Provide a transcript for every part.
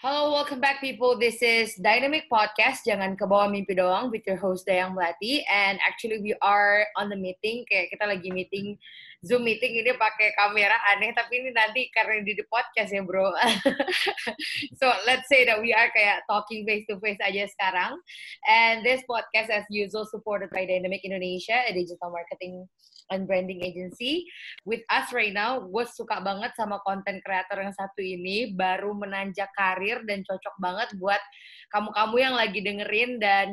Hello, welcome back people. This is Dynamic Podcast. Jangan ke bawah mimpi doang with your host Dayang Melati. And actually we are on the meeting. Kayak kita lagi meeting Zoom meeting ini pakai kamera aneh, tapi ini nanti karena di, di podcast ya bro. so let's say that we are kayak talking face to face aja sekarang. And this podcast as usual supported by Dynamic Indonesia, a digital marketing and branding agency. With us right now, gue suka banget sama konten kreator yang satu ini, baru menanjak karir dan cocok banget buat kamu-kamu yang lagi dengerin dan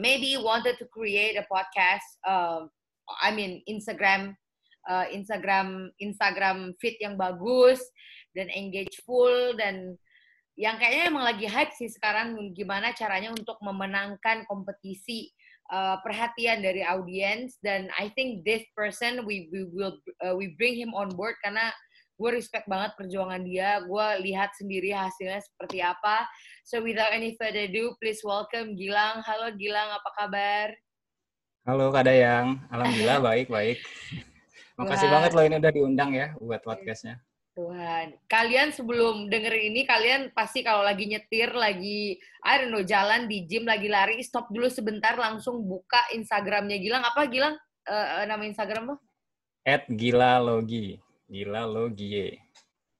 maybe wanted to create a podcast, uh, I mean Instagram uh, Instagram Instagram feed yang bagus dan engage full dan yang kayaknya emang lagi hype sih sekarang gimana caranya untuk memenangkan kompetisi uh, perhatian dari audiens dan I think this person we we will uh, we bring him on board karena gue respect banget perjuangan dia. Gue lihat sendiri hasilnya seperti apa. So without any further ado please welcome Gilang. Halo Gilang apa kabar? Halo Kak Dayang. Alhamdulillah baik baik. Makasih banget loh ini udah diundang ya buat podcastnya. Tuhan, kalian sebelum dengerin ini kalian pasti kalau lagi nyetir, lagi I don't know jalan di gym, lagi lari, stop dulu sebentar langsung buka Instagramnya Gilang. Apa Gilang? Uh, nama Instagram lo? At Gila Logi, Gila Logie.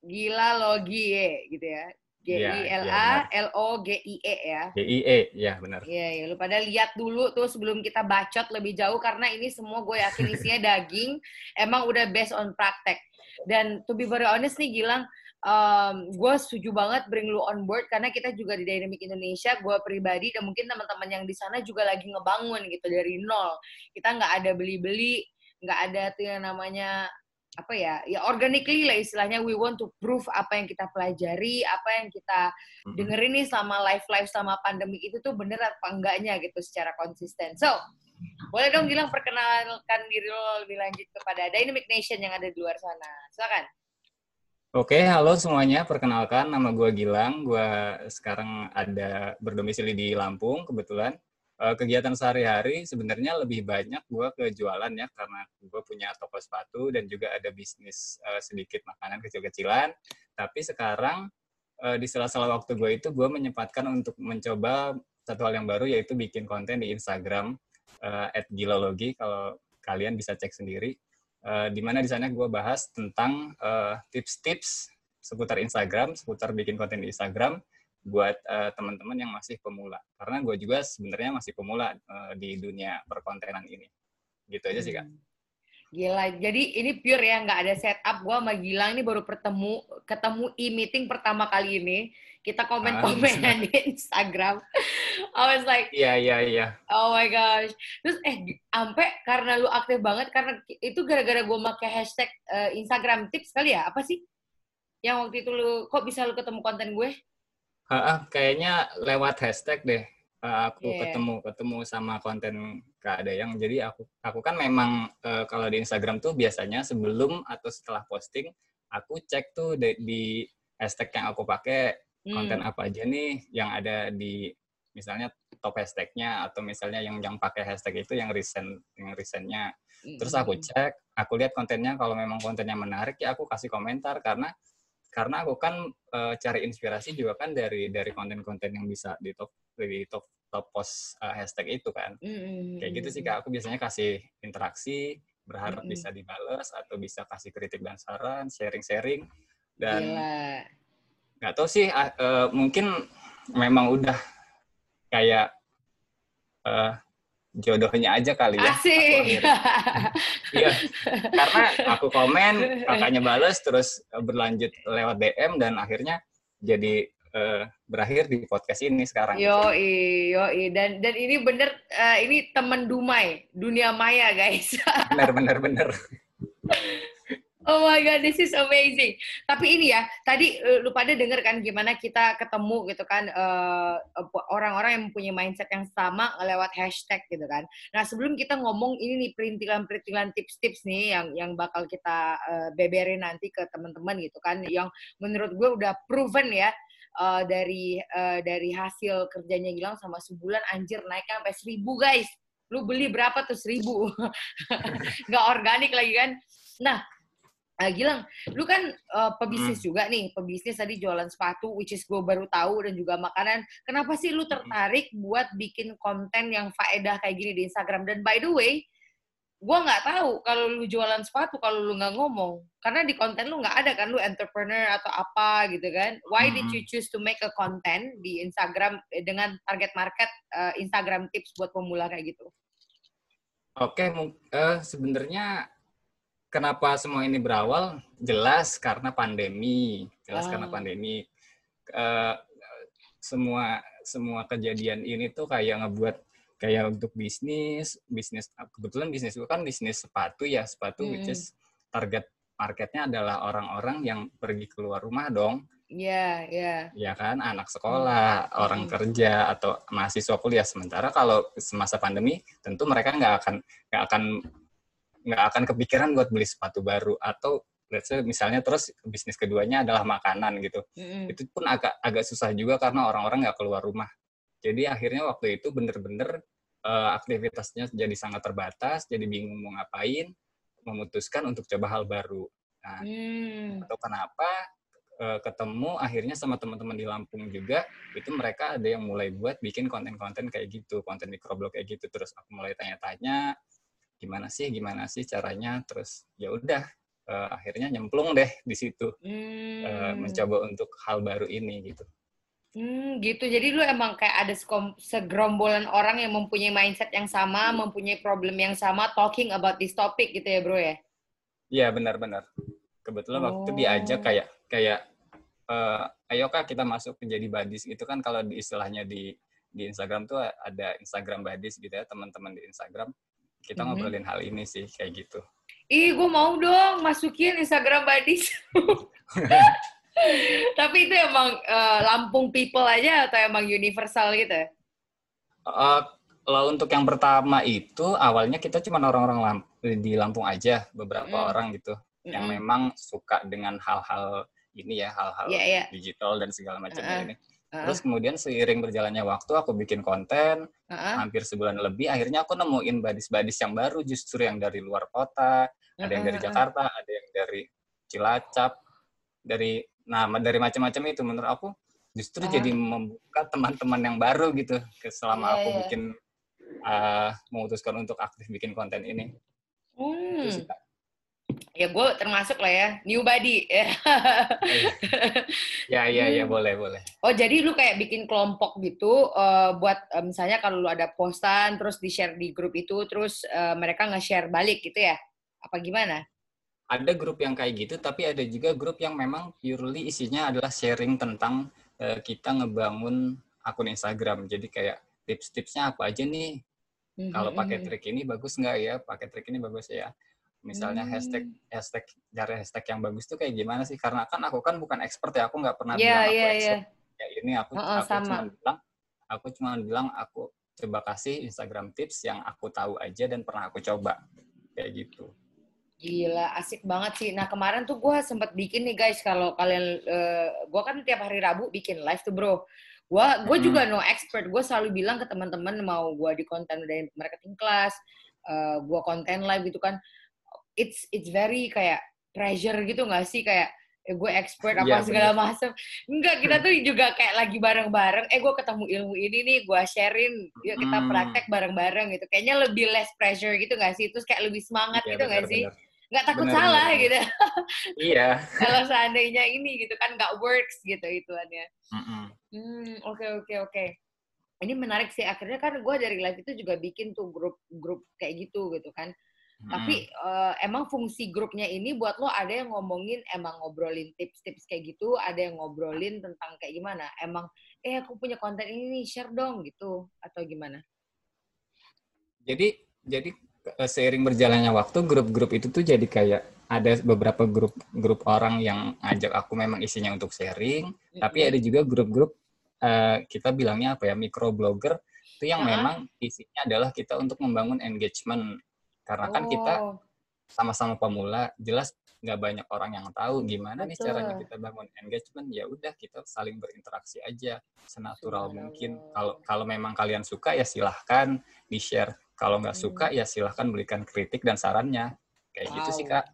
Gila Logie gitu ya. G I L A L O G I E ya. G I E, ya benar. Iya, ya, lu pada lihat dulu tuh sebelum kita bacot lebih jauh karena ini semua gue yakin isinya daging, emang udah based on praktek. Dan to be very honest nih Gilang, um, gue setuju banget bring lu on board karena kita juga di Dynamic Indonesia, gue pribadi dan mungkin teman-teman yang di sana juga lagi ngebangun gitu dari nol. Kita nggak ada beli-beli, nggak ada tuh yang namanya apa ya ya organically lah istilahnya. We want to prove apa yang kita pelajari apa yang kita dengerin nih selama live live sama pandemi itu tuh bener apa enggaknya gitu secara konsisten. So boleh dong bilang perkenalkan diri lo lebih lanjut kepada Dynamic Nation yang ada di luar sana silakan Oke, halo semuanya. Perkenalkan, nama gue Gilang. Gue sekarang ada berdomisili di Lampung, kebetulan uh, kegiatan sehari-hari sebenarnya lebih banyak gue ke jualan ya karena gue punya toko sepatu dan juga ada bisnis uh, sedikit makanan kecil-kecilan. Tapi sekarang uh, di sela-sela waktu gue itu gue menyempatkan untuk mencoba satu hal yang baru yaitu bikin konten di Instagram uh, @gilologi kalau kalian bisa cek sendiri. Uh, di mana di sana gue bahas tentang tips-tips uh, seputar Instagram, seputar bikin konten di Instagram buat uh, teman-teman yang masih pemula karena gue juga sebenarnya masih pemula uh, di dunia perkontenan ini gitu aja sih kak hmm. Gila, jadi ini pure ya, nggak ada setup. Gue sama Gilang ini baru bertemu, ketemu e-meeting pertama kali ini. Kita komen-komenan di Instagram. I was like, iya, yeah, iya, yeah, iya. Yeah. Oh my gosh. Terus eh, sampai karena lu aktif banget, karena itu gara-gara gue pakai hashtag uh, Instagram tips kali ya? Apa sih? Yang waktu itu lu, kok bisa lu ketemu konten gue? Uh, kayaknya lewat hashtag deh. Uh, aku yeah. ketemu ketemu sama konten Kak Dayang. Jadi aku aku kan memang uh, kalau di Instagram tuh biasanya sebelum atau setelah posting aku cek tuh di, di hashtag yang aku pakai hmm. konten apa aja nih yang ada di misalnya top hashtagnya atau misalnya yang yang pakai hashtag itu yang recent yang recentnya. Terus aku hmm. cek, aku lihat kontennya kalau memang kontennya menarik ya aku kasih komentar karena karena aku kan uh, cari inspirasi juga kan dari dari konten-konten yang bisa di top di top top post uh, hashtag itu kan mm-hmm. kayak gitu sih kak aku biasanya kasih interaksi berharap mm-hmm. bisa dibales atau bisa kasih kritik dan saran sharing-sharing dan nggak tahu sih uh, uh, mungkin memang udah kayak uh, jodohnya aja kali ya. Asik. Iya, karena aku komen, kakaknya bales, terus berlanjut lewat DM dan akhirnya jadi uh, berakhir di podcast ini sekarang. Yo yo dan dan ini bener uh, ini teman Dumai, dunia maya guys. bener bener bener. Oh my god, this is amazing. Tapi ini ya, tadi uh, lu pada denger kan gimana kita ketemu gitu kan orang-orang uh, yang mempunyai mindset yang sama lewat hashtag gitu kan. Nah sebelum kita ngomong ini nih perintilan-perintilan tips-tips nih yang yang bakal kita uh, beberin nanti ke teman-teman gitu kan, yang menurut gue udah proven ya uh, dari uh, dari hasil kerjanya Gilang sama sebulan anjir naik sampai seribu guys. Lu beli berapa tuh seribu? Nggak organik lagi kan? Nah, Uh, Gilang, lu kan uh, pebisnis hmm. juga nih, pebisnis tadi jualan sepatu, which is gue baru tahu dan juga makanan. Kenapa sih lu tertarik buat bikin konten yang faedah kayak gini di Instagram? Dan by the way, gue nggak tahu kalau lu jualan sepatu kalau lu nggak ngomong, karena di konten lu nggak ada kan lu entrepreneur atau apa gitu kan? Why did you choose to make a content di Instagram eh, dengan target market uh, Instagram tips buat pemula kayak gitu? Oke, okay, uh, sebenarnya kenapa semua ini berawal? Jelas karena pandemi. Jelas karena ah. pandemi. Uh, semua semua kejadian ini tuh kayak ngebuat kayak untuk bisnis, bisnis kebetulan bisnis itu kan bisnis sepatu ya, sepatu hmm. which is target marketnya adalah orang-orang yang pergi keluar rumah dong. Iya, yeah, iya. Yeah. Ya kan, anak sekolah, hmm. orang kerja atau mahasiswa kuliah. Sementara kalau semasa pandemi, tentu mereka nggak akan nggak akan nggak akan kepikiran buat beli sepatu baru atau let's say misalnya terus bisnis keduanya adalah makanan gitu mm-hmm. itu pun agak agak susah juga karena orang-orang nggak keluar rumah jadi akhirnya waktu itu bener-bener uh, aktivitasnya jadi sangat terbatas jadi bingung mau ngapain memutuskan untuk coba hal baru nah mm. atau kenapa uh, ketemu akhirnya sama teman-teman di Lampung juga itu mereka ada yang mulai buat bikin konten-konten kayak gitu konten microblog kayak gitu terus aku mulai tanya-tanya gimana sih gimana sih caranya terus ya udah uh, akhirnya nyemplung deh di situ hmm. uh, mencoba untuk hal baru ini gitu. Hmm, gitu. Jadi lu emang kayak ada segerombolan orang yang mempunyai mindset yang sama, mempunyai problem yang sama, talking about this topic gitu ya, bro ya? Iya, benar-benar. Kebetulan oh. waktu diajak kayak kayak uh, ayo kak kita masuk menjadi badis itu kan kalau di istilahnya di di Instagram tuh ada Instagram badis gitu ya teman-teman di Instagram kita mm-hmm. ngobrolin hal ini sih kayak gitu. Ih, gue mau dong masukin Instagram Badis. Tapi itu emang uh, Lampung people aja atau emang universal gitu? Uh, kalau untuk yang pertama itu awalnya kita cuma orang-orang Lamp di Lampung aja, beberapa mm. orang gitu mm. yang memang suka dengan hal-hal ini ya, hal-hal yeah, yeah. digital dan segala macam uh, ini. Terus kemudian seiring berjalannya waktu aku bikin konten uh-uh. hampir sebulan lebih akhirnya aku nemuin badis-badis yang baru justru yang dari luar kota, uh-uh. ada yang dari Jakarta, ada yang dari Cilacap, dari nah dari macam-macam itu menurut aku justru uh-huh. jadi membuka teman-teman yang baru gitu selama yeah, aku yeah. bikin uh, memutuskan untuk aktif bikin konten ini. Hmm. Itu sih, ya gue termasuk lah ya new body ya ya ya boleh boleh. Oh jadi lu kayak bikin kelompok gitu uh, buat uh, misalnya kalau lu ada postan terus di share di grup itu terus uh, mereka nge-share balik gitu ya? Apa gimana? Ada grup yang kayak gitu tapi ada juga grup yang memang purely isinya adalah sharing tentang uh, kita ngebangun akun Instagram. Jadi kayak tips-tipsnya apa aja nih? Mm-hmm. kalau pakai mhm. trik ini bagus nggak ya? Pakai trik ini bagus ya misalnya hmm. hashtag hashtag cari hashtag yang bagus tuh kayak gimana sih karena kan aku kan bukan expert ya aku nggak pernah yeah, bilang aku yeah, expert yeah. kayak ini aku uh, uh, aku cuma bilang aku cuma bilang aku coba kasih Instagram tips yang aku tahu aja dan pernah aku coba kayak gitu Gila, asik banget sih. Nah kemarin tuh gue sempat bikin nih guys, kalau kalian, uh, eh, gue kan tiap hari Rabu bikin live tuh bro. Gue gue hmm. juga no expert. Gue selalu bilang ke teman-teman mau gue di konten dari marketing class, uh, gue konten live gitu kan it's it's very kayak pressure gitu nggak sih? Kayak eh, gue expert apa yeah, segala macam enggak kita tuh juga kayak lagi bareng-bareng eh gue ketemu ilmu ini nih gue sharein yuk kita hmm. praktek bareng-bareng gitu. Kayaknya lebih less pressure gitu nggak sih? Terus kayak lebih semangat yeah, gitu nggak sih? nggak takut bener, salah bener. gitu. iya. Kalau seandainya ini gitu kan nggak works gitu ituannya. Hmm oke oke oke. Ini menarik sih akhirnya kan gue dari live itu juga bikin tuh grup-grup kayak gitu gitu kan hmm. tapi uh, emang fungsi grupnya ini buat lo ada yang ngomongin emang ngobrolin tips-tips kayak gitu ada yang ngobrolin tentang kayak gimana emang eh aku punya konten ini nih share dong gitu atau gimana jadi jadi eh, seiring berjalannya waktu grup-grup itu tuh jadi kayak ada beberapa grup grup orang yang ngajak aku memang isinya untuk sharing, mm -hmm. tapi ada juga grup-grup uh, kita bilangnya apa ya microblogger itu yang uh -huh. memang isinya adalah kita untuk membangun engagement karena oh. kan kita oh. sama-sama pemula jelas nggak banyak orang yang tahu gimana Betul. nih caranya kita bangun engagement ya udah kita saling berinteraksi aja senatural mungkin kalau kalau memang kalian suka ya silahkan di share kalau nggak hmm. suka ya silahkan berikan kritik dan sarannya kayak wow. gitu sih kak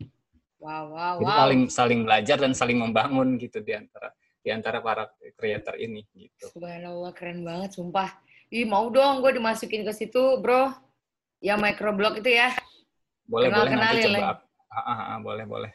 wow wow jadi wow. saling saling belajar dan saling membangun gitu di antara di antara para creator ini gitu. Subhanallah keren banget sumpah. Ih mau dong gue dimasukin ke situ bro. Yang microblog itu ya. Boleh Kenal boleh nanti coba. Ah, ah, ah, boleh boleh.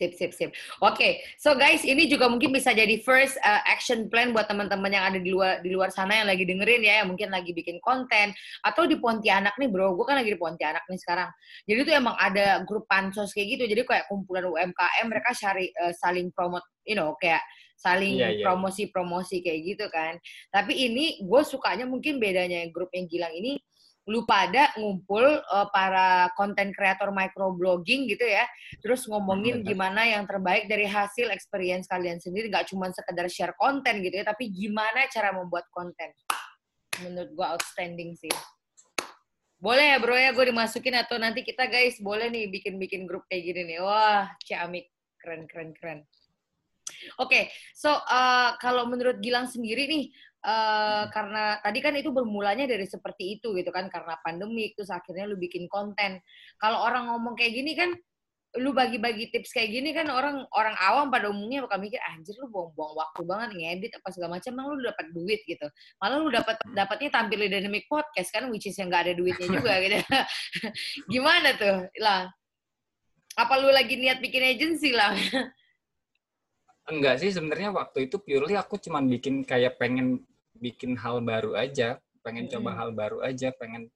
Sip, sip, sip. Oke, okay. so guys, ini juga mungkin bisa jadi first uh, action plan buat teman-teman yang ada di luar di luar sana yang lagi dengerin ya, yang mungkin lagi bikin konten atau di Pontianak nih, bro. Gue kan lagi di Pontianak nih sekarang. Jadi tuh emang ada grup pansos kayak gitu. Jadi kayak kumpulan UMKM mereka cari uh, saling promote, you know, kayak saling iya, iya. promosi-promosi kayak gitu kan. Tapi ini gue sukanya mungkin bedanya grup yang Gilang ini lu pada ngumpul uh, para konten kreator microblogging gitu ya, terus ngomongin gimana yang terbaik dari hasil experience kalian sendiri, nggak cuma sekedar share konten gitu ya, tapi gimana cara membuat konten. Menurut gue outstanding sih. Boleh ya bro ya gue dimasukin atau nanti kita guys boleh nih bikin-bikin grup kayak gini nih. Wah, ciamik keren keren keren. Oke, okay, so uh, kalau menurut Gilang sendiri nih, uh, karena tadi kan itu bermulanya dari seperti itu gitu kan, karena pandemi, terus akhirnya lu bikin konten. Kalau orang ngomong kayak gini kan, lu bagi-bagi tips kayak gini kan orang orang awam pada umumnya bakal mikir anjir lu buang-buang waktu banget ngedit apa segala macam emang lu dapat duit gitu. Malah lu dapat dapatnya tampil di dynamic podcast kan which is yang gak ada duitnya juga gitu. Gimana tuh lah apa lu lagi niat bikin agency lah Enggak sih sebenarnya waktu itu purely aku cuman bikin kayak pengen bikin hal baru aja, pengen mm -hmm. coba hal baru aja, pengen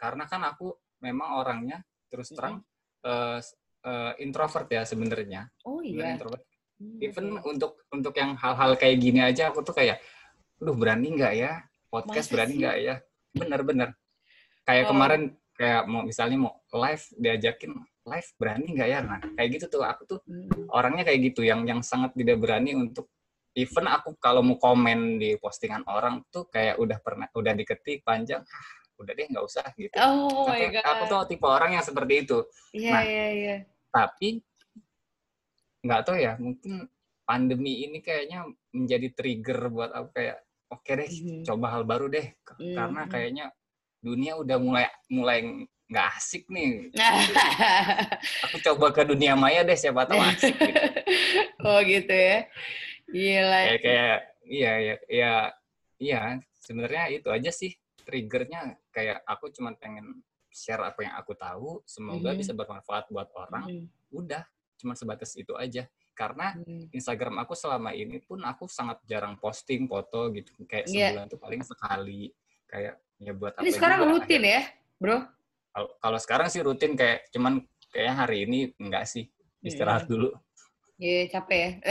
karena kan aku memang orangnya terus terang mm -hmm. uh, uh, introvert ya sebenarnya. Oh iya. Introvert. Mm, Even untuk untuk yang hal-hal kayak gini aja aku tuh kayak, duh berani nggak ya podcast Masa berani nggak ya? Bener-bener. Kayak oh. kemarin kayak mau misalnya mau live diajakin live berani nggak ya nah kayak gitu tuh aku tuh hmm. orangnya kayak gitu yang yang sangat tidak berani untuk even aku kalau mau komen di postingan orang tuh kayak udah pernah udah diketik panjang ah, udah deh nggak usah gitu oh my God. aku tuh tipe orang yang seperti itu yeah, nah yeah, yeah. tapi nggak tahu ya mungkin pandemi ini kayaknya menjadi trigger buat aku kayak oke okay deh mm -hmm. coba hal baru deh mm -hmm. karena kayaknya dunia udah mulai mulai nggak asik nih. aku coba ke dunia maya deh siapa tahu asik. Gitu. oh gitu ya. Gila. Kayak, kayak iya ya ya iya sebenarnya itu aja sih triggernya kayak aku cuma pengen share apa yang aku tahu semoga mm. bisa bermanfaat buat orang mm. udah cuma sebatas itu aja karena mm. Instagram aku selama ini pun aku sangat jarang posting foto gitu kayak iya. sebulan yeah. tuh paling sekali kayak ya buat ini sekarang rutin ya bro kalau sekarang sih rutin kayak cuman kayak hari ini enggak sih istirahat hmm. dulu. Iya yeah, capek ya.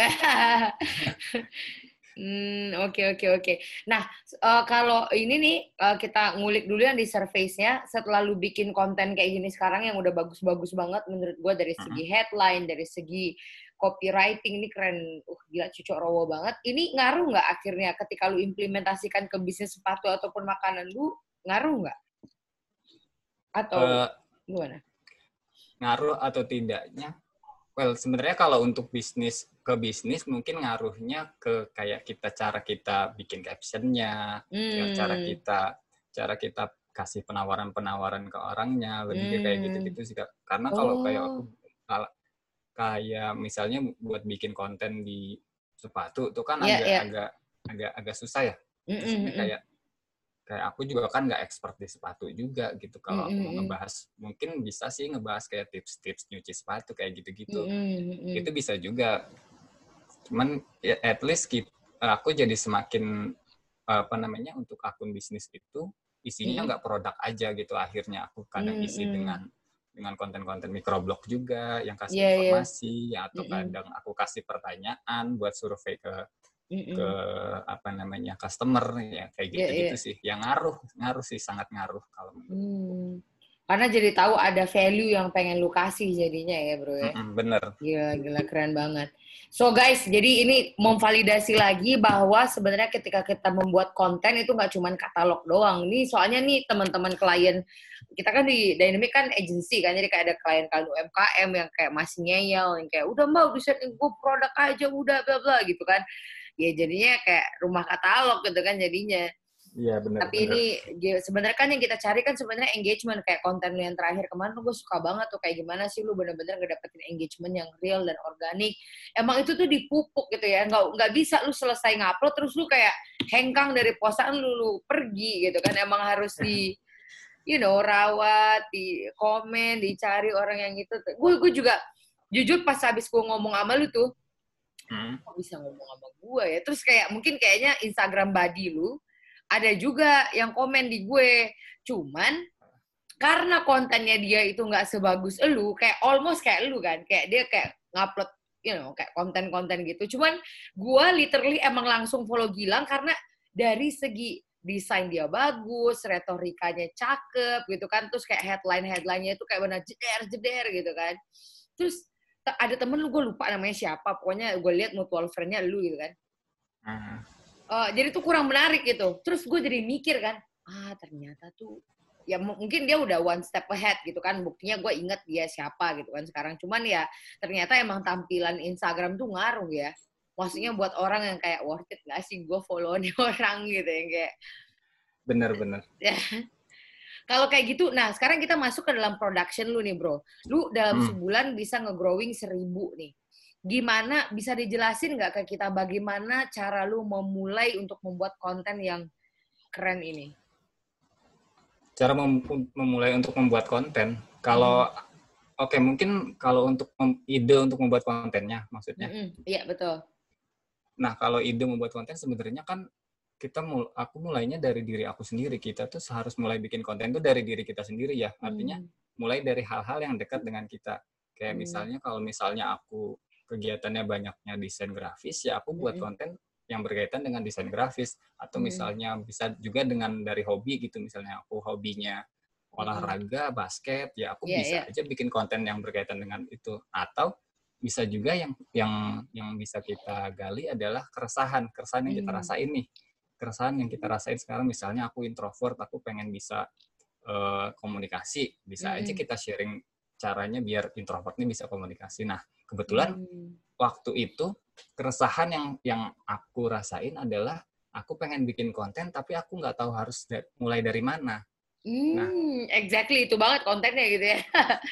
Hmm, oke oke oke. Nah, uh, kalau ini nih uh, kita ngulik dulu yang di surface-nya setelah lu bikin konten kayak gini sekarang yang udah bagus-bagus banget menurut gua dari segi headline, dari segi copywriting ini keren. Uh, gila cucok rowo banget. Ini ngaruh nggak akhirnya ketika lu implementasikan ke bisnis sepatu ataupun makanan lu ngaruh nggak? atau uh, gimana? Ngaruh atau tidaknya? Well, sebenarnya kalau untuk bisnis ke bisnis mungkin ngaruhnya ke kayak kita cara kita bikin captionnya, hmm. cara kita cara kita kasih penawaran-penawaran ke orangnya, lebih hmm. kayak gitu-gitu sih. Karena kalau oh. kayak aku kayak misalnya buat bikin konten di sepatu itu kan yeah, agak yeah. agak agak agak susah ya. Mm -mm. Kayak kayak aku juga kan nggak expert di sepatu juga gitu kalau mm -hmm. mau ngebahas mungkin bisa sih ngebahas kayak tips-tips nyuci sepatu kayak gitu-gitu mm -hmm. itu bisa juga cuman ya, at least keep, aku jadi semakin apa namanya untuk akun bisnis itu isinya nggak produk aja gitu akhirnya aku kadang isi dengan dengan konten-konten microblog juga yang kasih Yeah, yeah. informasi ya atau Mm-mm. kadang aku kasih pertanyaan buat survei ke Ke apa namanya customer ya kayak gitu Iya, iya. gitu sih yang ngaruh ngaruh sih sangat ngaruh kalau Hmm. Karena jadi tahu ada value yang pengen lu kasih jadinya ya bro ya. Mm-mm, bener Gila, gila keren banget. So guys, jadi ini memvalidasi lagi bahwa sebenarnya ketika kita membuat konten itu nggak cuma katalog doang. Nih soalnya nih teman-teman klien kita kan di Dynamic kan agency kan, jadi kayak ada klien-klien UMKM yang kayak masih ngeyel, yang kayak udah mau disetting gue produk aja udah bla bla gitu kan. Ya jadinya kayak rumah katalog gitu kan jadinya. iya bener Tapi bener. ini gi- sebenarnya kan yang kita cari kan sebenarnya engagement kayak konten lu yang terakhir kemarin gue suka banget tuh kayak gimana sih lu bener-bener ngedapetin engagement yang real dan organik. Emang itu tuh dipupuk gitu ya, nggak nggak bisa lu selesai ngupload terus lu kayak hengkang dari posaan lu, lu pergi gitu kan. Emang harus di you know rawat, di komen, dicari orang yang itu. Gue gue juga jujur pas habis gue ngomong sama lu tuh, Hmm. kok bisa ngomong sama gue ya? Terus kayak mungkin kayaknya Instagram body lu ada juga yang komen di gue. Cuman karena kontennya dia itu nggak sebagus elu kayak almost kayak lu kan. Kayak dia kayak ngupload you know kayak konten-konten gitu. Cuman gue literally emang langsung follow Gilang karena dari segi desain dia bagus, retorikanya cakep gitu kan, terus kayak headline headlinenya itu kayak benar jeder jeder gitu kan, terus te- ada temen lu gue lupa namanya siapa. Pokoknya gue lihat mutual friend-nya lu gitu kan. Hmm. Eh, jadi tuh kurang menarik gitu. Terus gue jadi mikir kan ah ternyata tuh ya mu- mungkin dia udah one step ahead gitu kan. Buktinya gue inget dia siapa gitu kan sekarang. Cuman ya ternyata emang tampilan Instagram tuh ngaruh ya. Maksudnya buat orang yang kayak worth it gak sih gue follow nih orang gitu yang kayak bener bener kalau kayak gitu, nah sekarang kita masuk ke dalam production lu nih bro. Lu dalam Hmm. sebulan bisa nge-growing seribu nih. Gimana, bisa dijelasin nggak ke kita bagaimana cara lu memulai untuk membuat konten yang keren ini? cara mem- memulai untuk membuat konten kalau oke mungkin kalau untuk ide untuk membuat kontennya maksudnya Iya betul. nah kalau ide membuat konten sebenarnya kan kita mul aku mulainya dari diri aku sendiri kita tuh harus mulai bikin konten tuh dari diri kita sendiri ya artinya Hmm. mulai dari hal-hal yang dekat dengan kita kayak Hmm. misalnya kalau misalnya aku kegiatannya banyaknya desain grafis ya aku buat Mm-mm. konten yang berkaitan dengan desain grafis atau Hmm. misalnya bisa juga dengan dari hobi gitu misalnya aku hobinya olahraga basket ya aku Iya, bisa iya. aja bikin konten yang berkaitan dengan itu atau bisa juga yang yang yang bisa kita gali adalah keresahan keresahan yang kita Hmm. rasain nih keresahan yang kita rasain sekarang misalnya aku introvert aku pengen bisa eh, komunikasi bisa aja Mm-mm. kita sharing caranya biar introvert ini bisa komunikasi nah kebetulan Hmm. waktu itu keresahan yang yang aku rasain adalah aku pengen bikin konten tapi aku nggak tahu harus da- mulai dari mana Hmm, exactly itu banget kontennya gitu ya.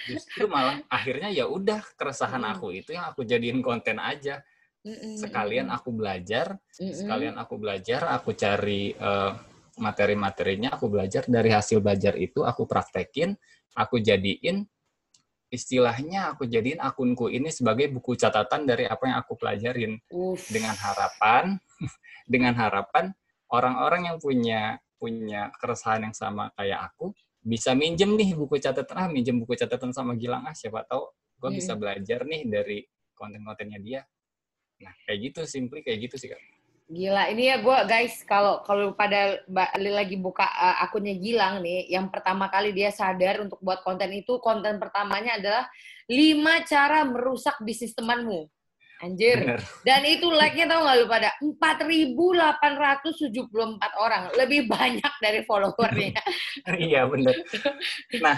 justru malah akhirnya ya udah keresahan Mm. aku itu yang aku jadiin konten aja sekalian aku belajar sekalian aku belajar aku cari eh, materi-materinya aku belajar. Dari hasil belajar itu aku praktekin aku jadiin istilahnya aku jadiin akunku ini sebagai buku catatan dari apa yang aku pelajarin. Uff. dengan harapan dengan harapan orang-orang yang punya punya keresahan yang sama kayak aku bisa minjem nih buku catatan. Ah minjem buku catatan sama Gilang. Ah siapa tahu gue Hmm. bisa belajar nih dari konten-kontennya dia nah kayak gitu simply kayak gitu sih kak Gila, ini ya gue guys, kalau kalau pada lagi buka uh, akunnya Gilang nih, yang pertama kali dia sadar untuk buat konten itu, konten pertamanya adalah 5 cara merusak bisnis temanmu. Anjir. bener Dan itu like-nya tau gak lu pada 4.874 orang. Lebih banyak dari followernya. iya bener nah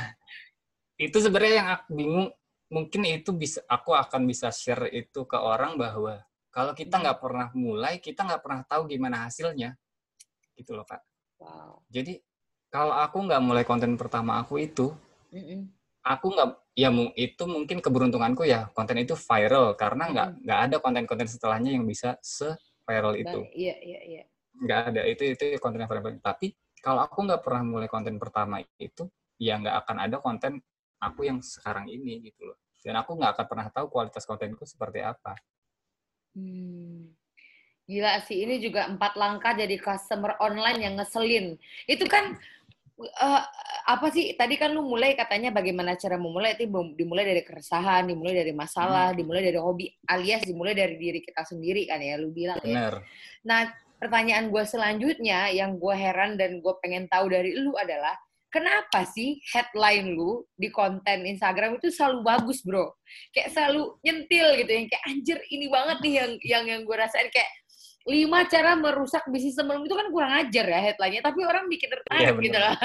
itu sebenarnya yang aku bingung mungkin itu bisa aku akan bisa share itu ke orang bahwa kalau kita nggak pernah mulai kita nggak pernah tahu gimana hasilnya gitu loh kak Wow. jadi kalau aku nggak mulai konten pertama aku itu Mm-mm. aku nggak ya itu mungkin keberuntunganku ya konten itu viral karena nggak nggak ada konten-konten setelahnya yang bisa se viral itu Ba- Iya, iya, iya. nggak ada itu itu konten yang viral tapi kalau aku nggak pernah mulai konten pertama itu ya nggak akan ada konten aku yang sekarang ini gitu loh dan aku nggak akan pernah tahu kualitas kontenku seperti apa Hmm. Gila sih, ini juga empat langkah jadi customer online yang ngeselin. Itu kan uh, apa sih? Tadi kan lu mulai katanya bagaimana cara memulai itu dimulai dari keresahan, dimulai dari masalah, hmm. dimulai dari hobi, alias dimulai dari diri kita sendiri kan ya, lu bilang Bener. ya. Nah, pertanyaan gue selanjutnya yang gue heran dan gue pengen tahu dari lu adalah kenapa sih headline lu di konten Instagram itu selalu bagus bro? Kayak selalu nyentil gitu yang kayak anjir ini banget nih yang yang yang gue rasain. Kayak lima cara merusak bisnis temen itu kan kurang ajar ya headline-nya tapi orang bikin tertarik ya, gitu lah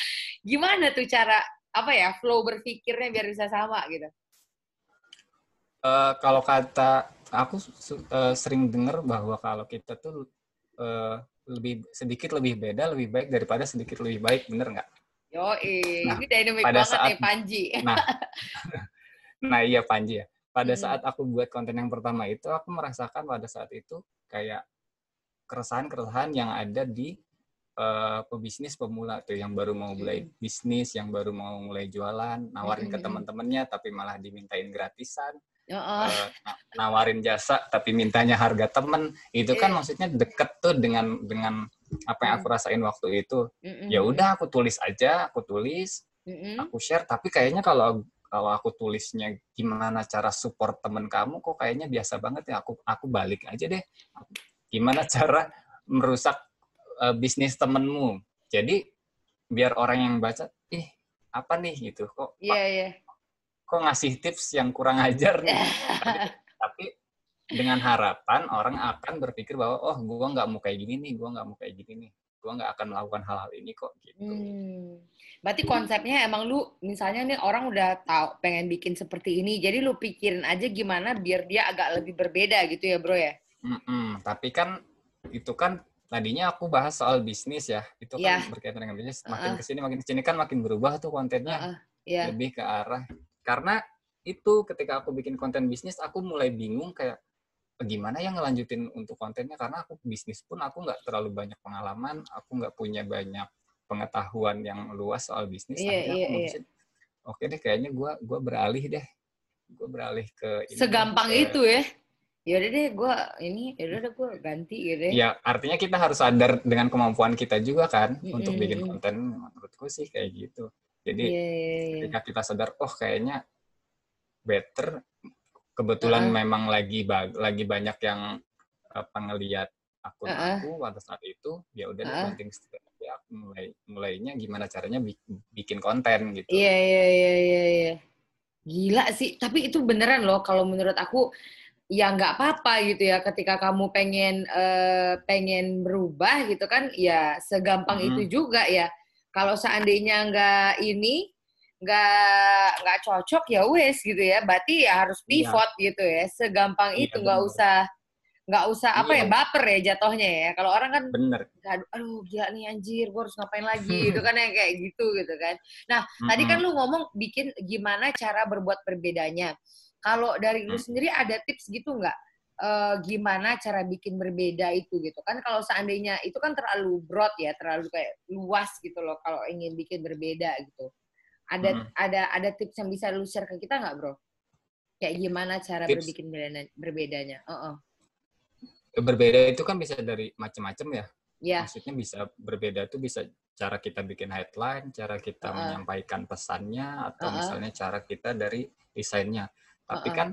gimana tuh cara apa ya flow berpikirnya biar bisa sama gitu? Uh, kalau kata aku uh, sering dengar bahwa kalau kita tuh uh, lebih sedikit lebih beda lebih baik daripada sedikit lebih baik bener nggak Yo, nah, ini dynamic pada banget saat, nih Panji. Nah, nah iya Panji ya. Pada hmm. saat aku buat konten yang pertama itu, aku merasakan pada saat itu kayak keresahan-keresahan yang ada di uh, pebisnis pemula tuh yang baru mau mulai hmm. bisnis, yang baru mau mulai jualan, nawarin hmm. ke teman-temannya tapi malah dimintain gratisan. Uh, nawarin jasa tapi mintanya harga temen itu kan yeah. maksudnya deket tuh dengan dengan apa yang aku mm. rasain waktu itu mm ya udah aku tulis aja aku tulis mm aku share. Tapi kayaknya kalau kalau aku tulisnya gimana cara support temen kamu kok kayaknya biasa banget ya aku aku balik aja deh. Gimana cara merusak uh, bisnis temenmu? Jadi biar orang yang baca ih apa nih? gitu. Kok yeah, yeah. kok ngasih tips yang kurang ajar nih? Tapi dengan harapan orang akan berpikir bahwa oh gue nggak mau kayak gini nih gue nggak mau kayak gini nih gue nggak akan melakukan hal-hal ini kok gitu. Hmm. Berarti konsepnya emang lu misalnya nih orang udah tahu pengen bikin seperti ini, jadi lu pikirin aja gimana biar dia agak lebih berbeda gitu ya bro ya. Mm-mm. Tapi kan itu kan tadinya aku bahas soal bisnis ya, itu kan yeah. berkaitan dengan bisnis. Makin uh-uh. ke sini makin ke sini kan makin berubah tuh kontennya uh-uh. yeah. lebih ke arah karena itu ketika aku bikin konten bisnis aku mulai bingung kayak gimana yang ngelanjutin untuk kontennya? Karena aku bisnis pun aku nggak terlalu banyak pengalaman aku nggak punya banyak pengetahuan yang luas soal bisnis. Iya, iya, aku iya. oke deh kayaknya gue gua beralih deh. Gue beralih ke ini, segampang ke, itu ya. Ya udah deh gue ini ya udah deh gue ganti gitu ya ya artinya kita harus sadar dengan kemampuan kita juga kan mm-hmm. untuk bikin konten. Menurutku sih kayak gitu. Jadi yeah, yeah, yeah. ketika kita sadar oh kayaknya better kebetulan uh -uh. memang lagi lagi banyak yang apa ngelihat akun uh -uh. aku pada saat itu ya udah uh -uh. penting ya aku mulai mulainya gimana caranya bikin konten gitu. Iya iya iya iya iya. Gila sih, tapi itu beneran loh kalau menurut aku ya nggak apa-apa gitu ya ketika kamu pengen uh, pengen berubah gitu kan ya segampang -hmm. itu juga ya. Kalau seandainya nggak ini nggak nggak cocok ya wes gitu ya berarti ya harus iya. pivot iya. gitu ya segampang iya, itu nggak usah nggak usah apa ya iya. baper ya jatuhnya ya kalau orang kan bener aduh, aduh gila nih anjir gue harus ngapain lagi gitu kan yang kayak gitu gitu kan nah mm -hmm. tadi kan lu ngomong bikin gimana cara berbuat berbedanya kalau dari lu mm. sendiri ada tips gitu nggak uh, gimana cara bikin berbeda itu gitu kan kalau seandainya itu kan terlalu broad ya terlalu kayak luas gitu loh kalau ingin bikin berbeda gitu ada hmm. ada ada tips yang bisa lu share ke kita nggak, Bro? Kayak gimana cara tips. berbikin berbeda, berbedanya? Uh -uh. Berbeda itu kan bisa dari macam-macam ya. Yeah. Maksudnya bisa berbeda itu bisa cara kita bikin headline, cara kita uh -uh. menyampaikan pesannya, atau uh -uh. misalnya cara kita dari desainnya. Tapi uh -uh. kan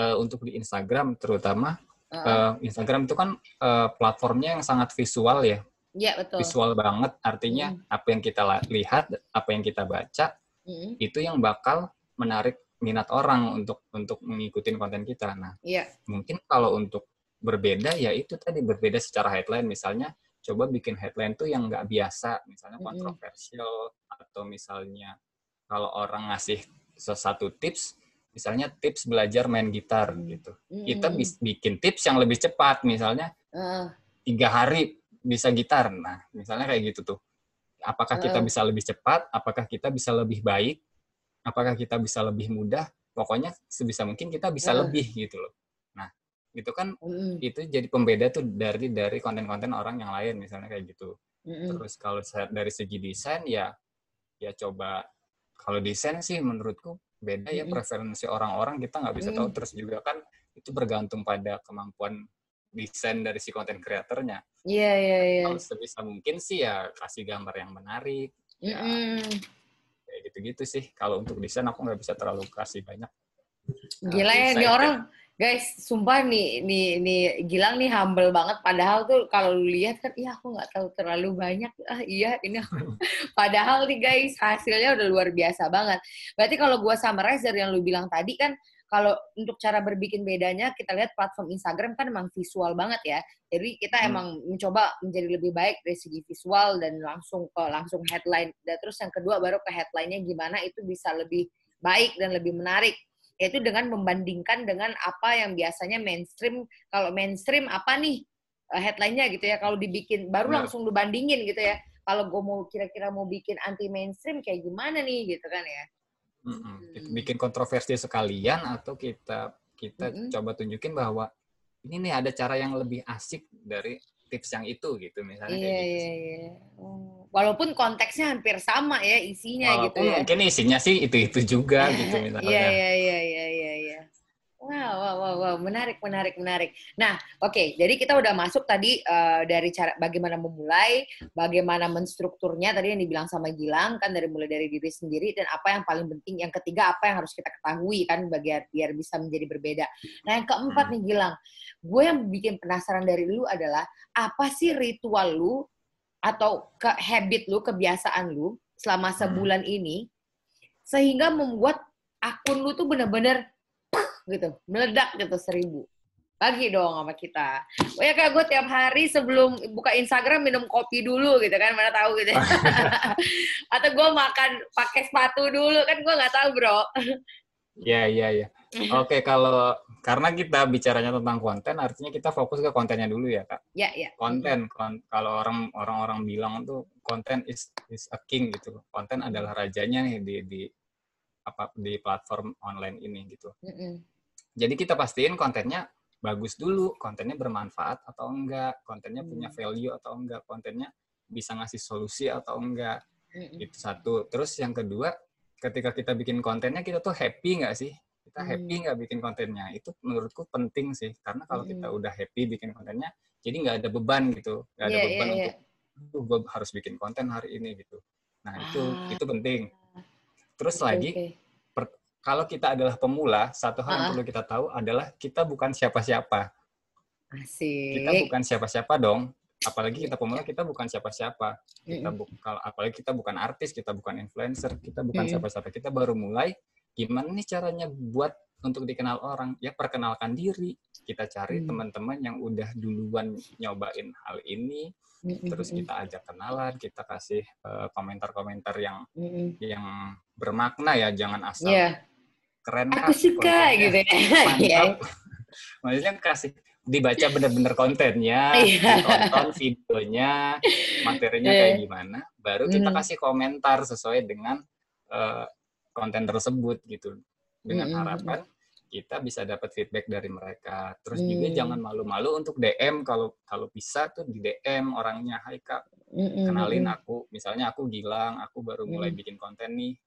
uh, untuk di Instagram terutama, uh -uh. Uh, Instagram itu kan uh, platformnya yang sangat visual ya. Iya, betul. Visual banget, artinya hmm. apa yang kita lihat, apa yang kita baca, hmm. itu yang bakal menarik minat orang untuk untuk mengikuti konten kita. Nah, yeah. mungkin kalau untuk berbeda ya itu tadi berbeda secara headline misalnya coba bikin headline tuh yang nggak biasa, misalnya kontroversial mm-hmm. atau misalnya kalau orang ngasih sesuatu tips, misalnya tips belajar main gitar mm-hmm. gitu, kita bikin tips yang lebih cepat, misalnya tiga uh. hari bisa gitar, nah misalnya kayak gitu tuh. Apakah kita bisa lebih cepat? Apakah kita bisa lebih baik? Apakah kita bisa lebih mudah? Pokoknya sebisa mungkin kita bisa uh. lebih gitu loh. Nah, itu kan mm. itu jadi pembeda tuh dari dari konten-konten orang yang lain misalnya kayak gitu. Mm. Terus kalau dari segi desain ya ya coba kalau desain sih menurutku beda ya preferensi orang-orang kita nggak bisa tahu terus juga kan itu bergantung pada kemampuan desain dari si konten kreatornya. Iya, yeah, iya, yeah, iya. Yeah. Kalau sebisa mungkin sih ya kasih gambar yang menarik. Mm -hmm. ya, kayak gitu-gitu sih. Kalau untuk desain aku nggak bisa terlalu kasih banyak. Gila ya, ini orang guys, sumpah nih, nih, nih Gilang nih humble banget. Padahal tuh kalau lu lihat kan, iya aku nggak tahu terlalu banyak. Ah iya, ini aku. Padahal nih guys, hasilnya udah luar biasa banget. Berarti kalau gua summarize dari yang lu bilang tadi kan, kalau untuk cara berbikin bedanya, kita lihat platform Instagram kan emang visual banget ya. Jadi kita hmm. emang mencoba menjadi lebih baik dari segi visual dan langsung ke langsung headline. Dan terus yang kedua baru ke headline-nya gimana itu bisa lebih baik dan lebih menarik yaitu dengan membandingkan dengan apa yang biasanya mainstream kalau mainstream apa nih uh, headline-nya gitu ya kalau dibikin baru nah. langsung lu bandingin gitu ya kalau gue mau kira-kira mau bikin anti mainstream kayak gimana nih gitu kan ya hmm. bikin kontroversi sekalian atau kita kita mm -hmm. coba tunjukin bahwa ini nih ada cara yang lebih asik dari tips yang itu gitu misalnya iya, kayak gitu. Iya iya oh. Walaupun konteksnya hampir sama ya isinya Walaupun gitu ya. mungkin isinya sih itu-itu juga gitu misalnya. Iya iya iya iya iya iya. Wow, wow, wow, wow, menarik, menarik, menarik. Nah, oke, okay, jadi kita udah masuk tadi uh, dari cara bagaimana memulai, bagaimana menstrukturnya tadi yang dibilang sama Gilang kan dari mulai dari diri sendiri dan apa yang paling penting, yang ketiga apa yang harus kita ketahui kan biar biar bisa menjadi berbeda. Nah, yang keempat nih Gilang, gue yang bikin penasaran dari lu adalah apa sih ritual lu atau ke habit lu, kebiasaan lu selama sebulan ini sehingga membuat akun lu tuh bener-bener gitu, meledak gitu seribu. Bagi dong sama kita. Oh ya kayak gue tiap hari sebelum buka Instagram minum kopi dulu gitu kan, mana tahu gitu. Atau gue makan pakai sepatu dulu kan gue nggak tahu bro. Iya iya iya. Oke kalau karena kita bicaranya tentang konten, artinya kita fokus ke kontennya dulu ya kak. Iya iya. Konten, kon, kalau orang orang orang bilang tuh konten is is a king gitu. Konten adalah rajanya nih di di apa di platform online ini gitu. Mm -mm. Jadi kita pastiin kontennya bagus dulu, kontennya bermanfaat atau enggak, kontennya hmm. punya value atau enggak, kontennya bisa ngasih solusi atau enggak. Hmm. Itu satu. Terus yang kedua, ketika kita bikin kontennya kita tuh happy nggak sih? Kita hmm. happy nggak bikin kontennya? Itu menurutku penting sih, karena kalau hmm. kita udah happy bikin kontennya, jadi nggak ada beban gitu, nggak ada yeah, beban yeah, untuk yeah. gue harus bikin konten hari ini gitu. Nah itu ah. itu penting. Terus okay, lagi okay kalau kita adalah pemula, satu hal uh-uh. yang perlu kita tahu adalah kita bukan siapa-siapa. Asik. Kita bukan siapa-siapa dong. Apalagi kita pemula, kita bukan siapa-siapa. Kita bu- kalau apalagi kita bukan artis, kita bukan influencer, kita bukan siapa-siapa. Kita baru mulai. Gimana nih caranya buat untuk dikenal orang? Ya perkenalkan diri. Kita cari mm. teman-teman yang udah duluan nyobain hal ini, terus kita ajak kenalan, kita kasih uh, komentar-komentar yang yang bermakna ya, jangan asal yeah keren aku suka gitu ya iya. maksudnya kasih dibaca bener-bener kontennya iya. ditonton videonya materinya kayak iya. gimana baru kita kasih komentar sesuai dengan uh, konten tersebut gitu dengan harapan kita bisa dapat feedback dari mereka. Terus hmm. juga jangan malu-malu untuk DM kalau kalau bisa tuh di DM orangnya, "Hai Kak, kenalin aku, misalnya aku Gilang, aku baru mulai bikin konten nih.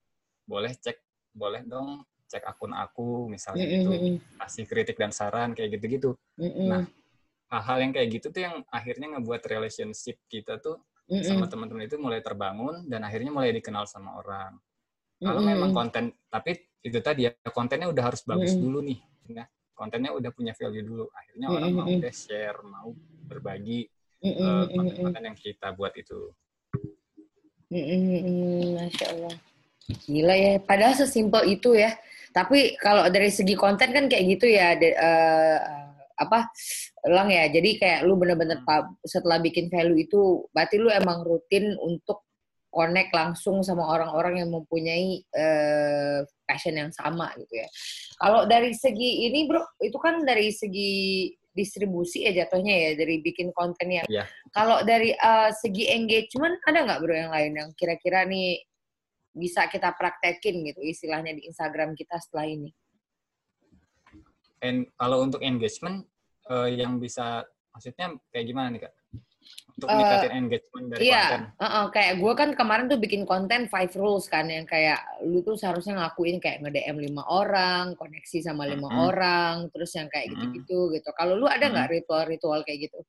Boleh cek, boleh dong cek akun aku misalnya mm -hmm. gitu kasih kritik dan saran kayak gitu-gitu mm -hmm. nah hal-hal yang kayak gitu tuh yang akhirnya ngebuat relationship kita tuh mm -hmm. sama teman-teman itu mulai terbangun dan akhirnya mulai dikenal sama orang kalau mm -hmm. memang konten tapi itu tadi ya kontennya udah harus bagus mm -hmm. dulu nih ya kontennya udah punya value dulu akhirnya mm -hmm. orang mau udah share mau berbagi mm -hmm. uh, konten-konten yang kita buat itu mm -hmm. Masya Allah Gila ya, padahal sesimpel itu ya. Tapi kalau dari segi konten kan kayak gitu ya, de, uh, apa lang ya. Jadi kayak lu bener-bener setelah bikin value itu, berarti lu emang rutin untuk connect langsung sama orang-orang yang mempunyai uh, passion yang sama gitu ya. Kalau dari segi ini bro, itu kan dari segi distribusi ya jatuhnya ya dari bikin kontennya. Yeah. Kalau dari uh, segi engagement ada nggak bro yang lain yang kira-kira nih bisa kita praktekin gitu istilahnya di Instagram kita setelah ini. And kalau untuk engagement uh, yang bisa maksudnya kayak gimana nih kak? untuk meningkatin uh, engagement dari iya, konten. Uh, uh, kayak gue kan kemarin tuh bikin konten five rules kan yang kayak lu tuh seharusnya ngakuin kayak nge-DM lima orang, koneksi sama lima mm -hmm. orang, terus yang kayak gitu-gitu mm -hmm. gitu. Kalau lu ada nggak mm -hmm. ritual-ritual kayak gitu?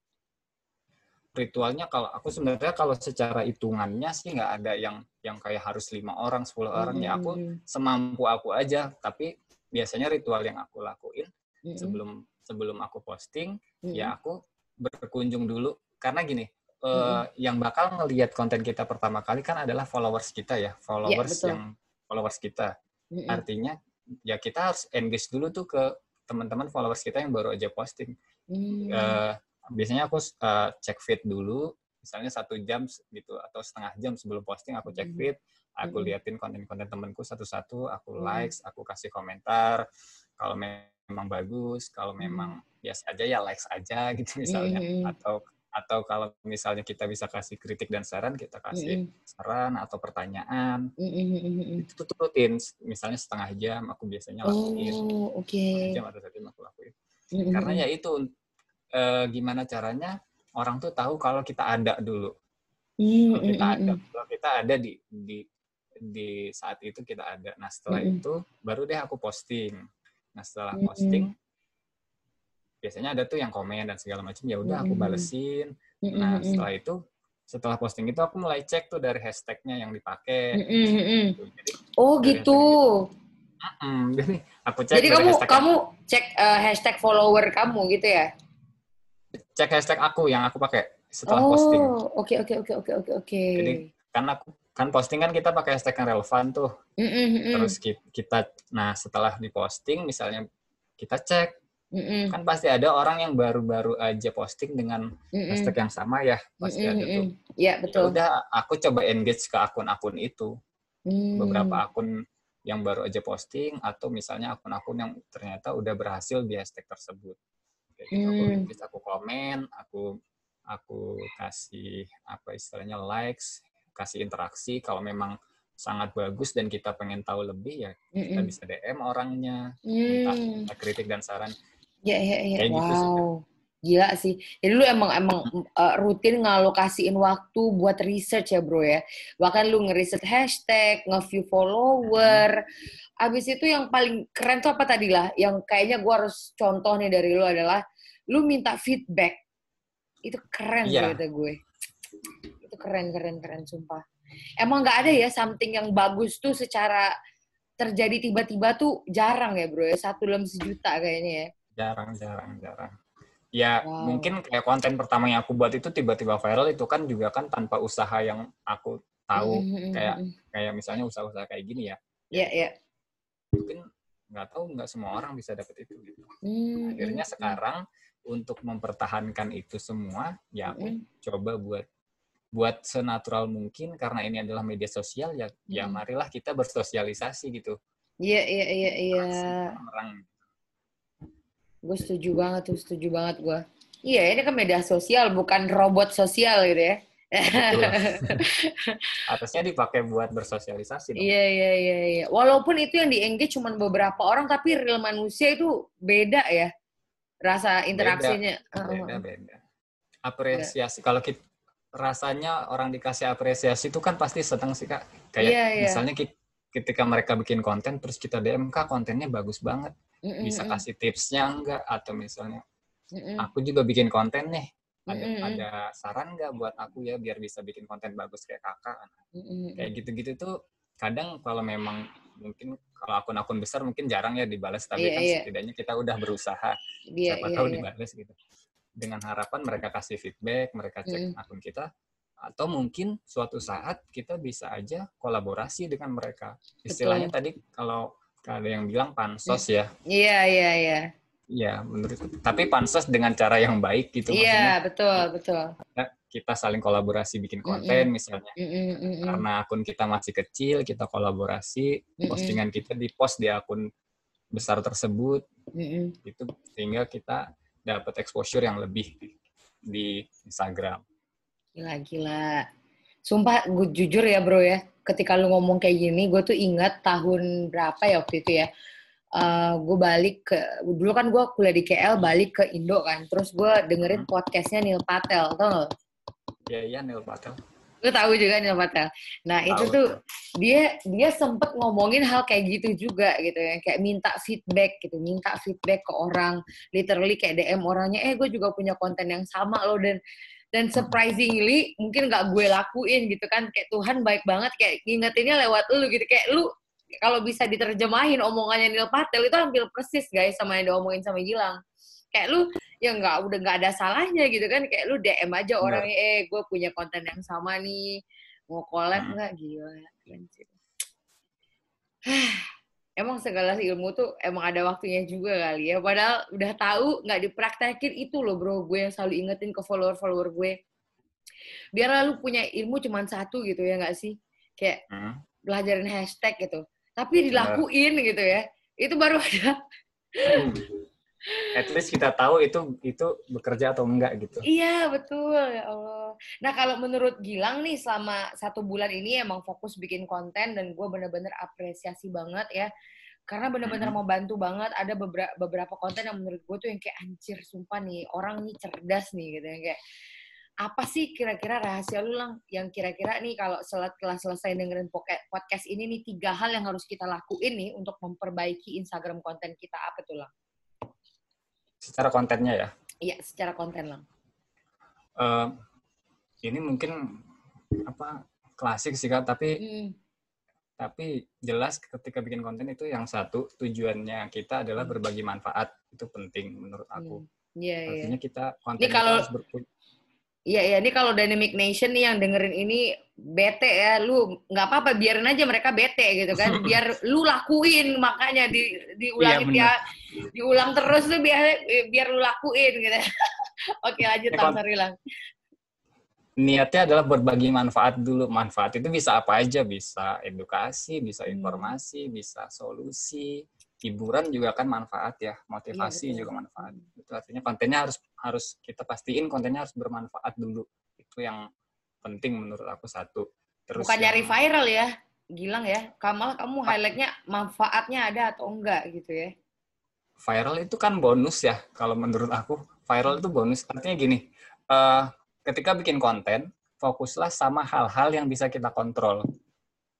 Ritualnya kalau aku sebenarnya kalau secara hitungannya sih nggak ada yang yang kayak harus lima orang, sepuluh orang mm -hmm. ya aku semampu aku aja. Tapi biasanya ritual yang aku lakuin mm -hmm. sebelum sebelum aku posting mm -hmm. ya aku berkunjung dulu karena gini uh, mm-hmm. yang bakal ngelihat konten kita pertama kali kan adalah followers kita ya followers yeah, yang followers kita mm-hmm. artinya ya kita harus engage dulu tuh ke teman-teman followers kita yang baru aja posting mm. uh, biasanya aku uh, cek feed dulu misalnya satu jam gitu atau setengah jam sebelum posting aku cek feed aku mm-hmm. liatin konten-konten temanku satu-satu aku mm. likes aku kasih komentar kalau memang bagus kalau memang biasa aja ya likes aja gitu misalnya. Atau atau kalau misalnya kita bisa kasih kritik dan saran kita kasih saran atau pertanyaan. Mm itu tuh rutin misalnya setengah jam aku biasanya lakuin. Oh, okay. jam atau satu jam aku lakuin. Mm karena ya itu e, gimana caranya orang tuh tahu kalau kita ada dulu. Mm kalau kita ada kalau kita ada di di di saat itu kita ada. Nah setelah mm itu baru deh aku posting. Nah setelah mm posting biasanya ada tuh yang komen dan segala macam ya udah aku balesin. Nah setelah itu setelah posting itu aku mulai cek tuh dari hashtagnya yang dipakai gitu. jadi oh gitu. jadi aku cek jadi kamu kamu cek uh, hashtag follower kamu gitu ya cek hashtag aku yang aku pakai setelah oh, posting oke oke oke oke oke oke jadi kan aku kan posting kan kita pakai hashtag yang relevan tuh mm-hmm. terus kita nah setelah diposting misalnya kita cek Mm-mm. Kan pasti ada orang yang baru-baru aja posting dengan Mm-mm. hashtag yang sama ya, pasti Mm-mm. ada tuh. Iya, betul. Ya udah aku coba engage ke akun-akun itu. Mm. Beberapa akun yang baru aja posting atau misalnya akun-akun yang ternyata udah berhasil di hashtag tersebut. Kayak gitu, mm. aku engage, aku komen, aku aku kasih apa istilahnya likes, kasih interaksi kalau memang sangat bagus dan kita pengen tahu lebih ya mm kita bisa DM orangnya, minta, minta kritik dan saran Iya, iya, iya. Wow. Gitu Gila sih. Jadi lu emang emang uh, rutin ngalokasiin waktu buat research ya, Bro ya. Bahkan lu ngeriset hashtag, nge-view follower. Abis itu yang paling keren tuh apa tadi lah? Yang kayaknya gua harus contoh nih dari lu adalah lu minta feedback. Itu keren yeah. gitu gue. Itu keren, keren, keren, sumpah. Emang nggak ada ya something yang bagus tuh secara terjadi tiba-tiba tuh jarang ya, Bro ya. Satu dalam sejuta kayaknya ya jarang jarang jarang ya wow. mungkin kayak konten pertama yang aku buat itu tiba-tiba viral itu kan juga kan tanpa usaha yang aku tahu mm-hmm. kayak kayak misalnya usaha-usaha kayak gini ya Iya, yeah, iya. Yeah. Mungkin nggak tahu nggak semua orang bisa dapet itu gitu. Mm-hmm. Akhirnya sekarang untuk mempertahankan itu semua ya aku mm-hmm. coba buat buat senatural mungkin karena ini adalah media sosial ya mm-hmm. ya marilah kita bersosialisasi gitu. Iya, iya, iya, iya. Orang Gue setuju banget tuh, setuju banget gue. Iya, ini kan media sosial, bukan robot sosial gitu ya. Harusnya dipakai buat bersosialisasi dong. Iya, iya, iya, iya. Walaupun itu yang di-engage cuma beberapa orang, tapi real manusia itu beda ya. Rasa interaksinya. Beda, beda. beda. Apresiasi. Beda. Kalau kita, rasanya orang dikasih apresiasi itu kan pasti senang sih, Kak. Kayak iya, iya. misalnya ketika mereka bikin konten, terus kita DM, Kak, kontennya bagus banget mm bisa kasih tipsnya enggak atau misalnya mm aku juga bikin konten nih ada mm ada saran nggak buat aku ya biar bisa bikin konten bagus kayak kakak mm kayak gitu-gitu tuh kadang kalau memang mungkin kalau akun-akun besar mungkin jarang ya dibalas tapi yeah, kan yeah. setidaknya kita udah berusaha yeah, siapa yeah, tahu yeah. dibalas gitu dengan harapan mereka kasih feedback mereka cek mm. akun kita atau mungkin suatu saat kita bisa aja kolaborasi dengan mereka istilahnya Betul. tadi kalau ada yang bilang pansos ya. Iya, iya, iya. Iya, menurut tapi pansos dengan cara yang baik gitu Iya, betul, betul. Kita saling kolaborasi bikin konten mm -mm. misalnya. Mm -mm, Karena akun kita masih kecil, kita kolaborasi, mm -mm. postingan kita di post di akun besar tersebut. Mm -mm. Itu sehingga kita dapat exposure yang lebih di, di Instagram. Gila, gila. Sumpah, gue jujur ya bro ya, ketika lu ngomong kayak gini, gue tuh ingat tahun berapa ya waktu itu ya. Uh, gue balik ke, dulu kan gue kuliah di KL, balik ke Indo kan. Terus gue dengerin podcastnya Neil Patel, tau gak? Iya, iya, Neil Patel. Lu tahu juga Neil Patel. Nah, itu Tahu, tuh dia dia sempet ngomongin hal kayak gitu juga gitu ya. Kayak minta feedback gitu, minta feedback ke orang. Literally kayak DM orangnya, "Eh, gue juga punya konten yang sama loh dan dan surprisingly mungkin nggak gue lakuin gitu kan kayak Tuhan baik banget kayak ngingetinnya lewat lu gitu kayak lu kalau bisa diterjemahin omongannya Neil Patel itu hampir persis guys sama yang diomongin sama Gilang. Kayak lu ya nggak udah nggak ada salahnya gitu kan. Kayak lu DM aja orangnya eh gue punya konten yang sama nih. Mau collab Hmm. nggak? Gila emang segala ilmu tuh emang ada waktunya juga kali ya. Padahal udah tahu nggak dipraktekin itu loh bro. Gue yang selalu ingetin ke follower follower gue. Biar lu punya ilmu cuma satu gitu ya nggak sih? Kayak Hmm. belajarin hashtag gitu tapi dilakuin gitu ya itu baru ada Hmm. At least kita tahu itu itu bekerja atau enggak gitu. Iya betul ya Allah. Nah kalau menurut Gilang nih selama satu bulan ini emang fokus bikin konten dan gue bener-bener apresiasi banget ya. Karena bener-bener Mhm. mau bantu banget. Ada beberapa beberapa konten yang menurut gue tuh yang kayak anjir sumpah nih orang nih cerdas nih gitu yang kayak apa sih kira-kira rahasia lu lang yang kira-kira nih kalau setelah selesai dengerin podcast ini nih tiga hal yang harus kita lakuin nih untuk memperbaiki Instagram konten kita apa tuh lang? Secara kontennya ya. Iya secara konten lang. Eh, ini mungkin apa klasik sih kak, tapi Hmm. tapi jelas ketika bikin konten itu yang satu tujuannya kita adalah Hmm. berbagi manfaat itu penting menurut aku. Iya iya. Artinya kita konten Ini kalau- harus Iya, iya. Ini kalau Dynamic Nation nih yang dengerin ini bete ya, lu nggak apa-apa, biarin aja mereka bete gitu kan. Biar lu lakuin, makanya di diulangin Iya, dia, diulang terus tuh biar biar lu lakuin gitu. Oke, lanjut Ya, kon- sorry Lang. niatnya adalah berbagi manfaat dulu. Manfaat itu bisa apa aja, bisa edukasi, bisa Hmm. informasi, bisa solusi, hiburan juga kan manfaat ya, motivasi Iya, betul. juga manfaat. Itu artinya kontennya harus harus kita pastiin kontennya harus bermanfaat dulu. Itu yang penting menurut aku satu. Terus Bukan nyari yang- viral ya, Gilang ya. Kamal kamu highlightnya manfaatnya ada atau enggak gitu ya. viral itu kan bonus ya kalau menurut aku viral itu bonus artinya gini eh, ketika bikin konten fokuslah sama hal-hal yang bisa kita kontrol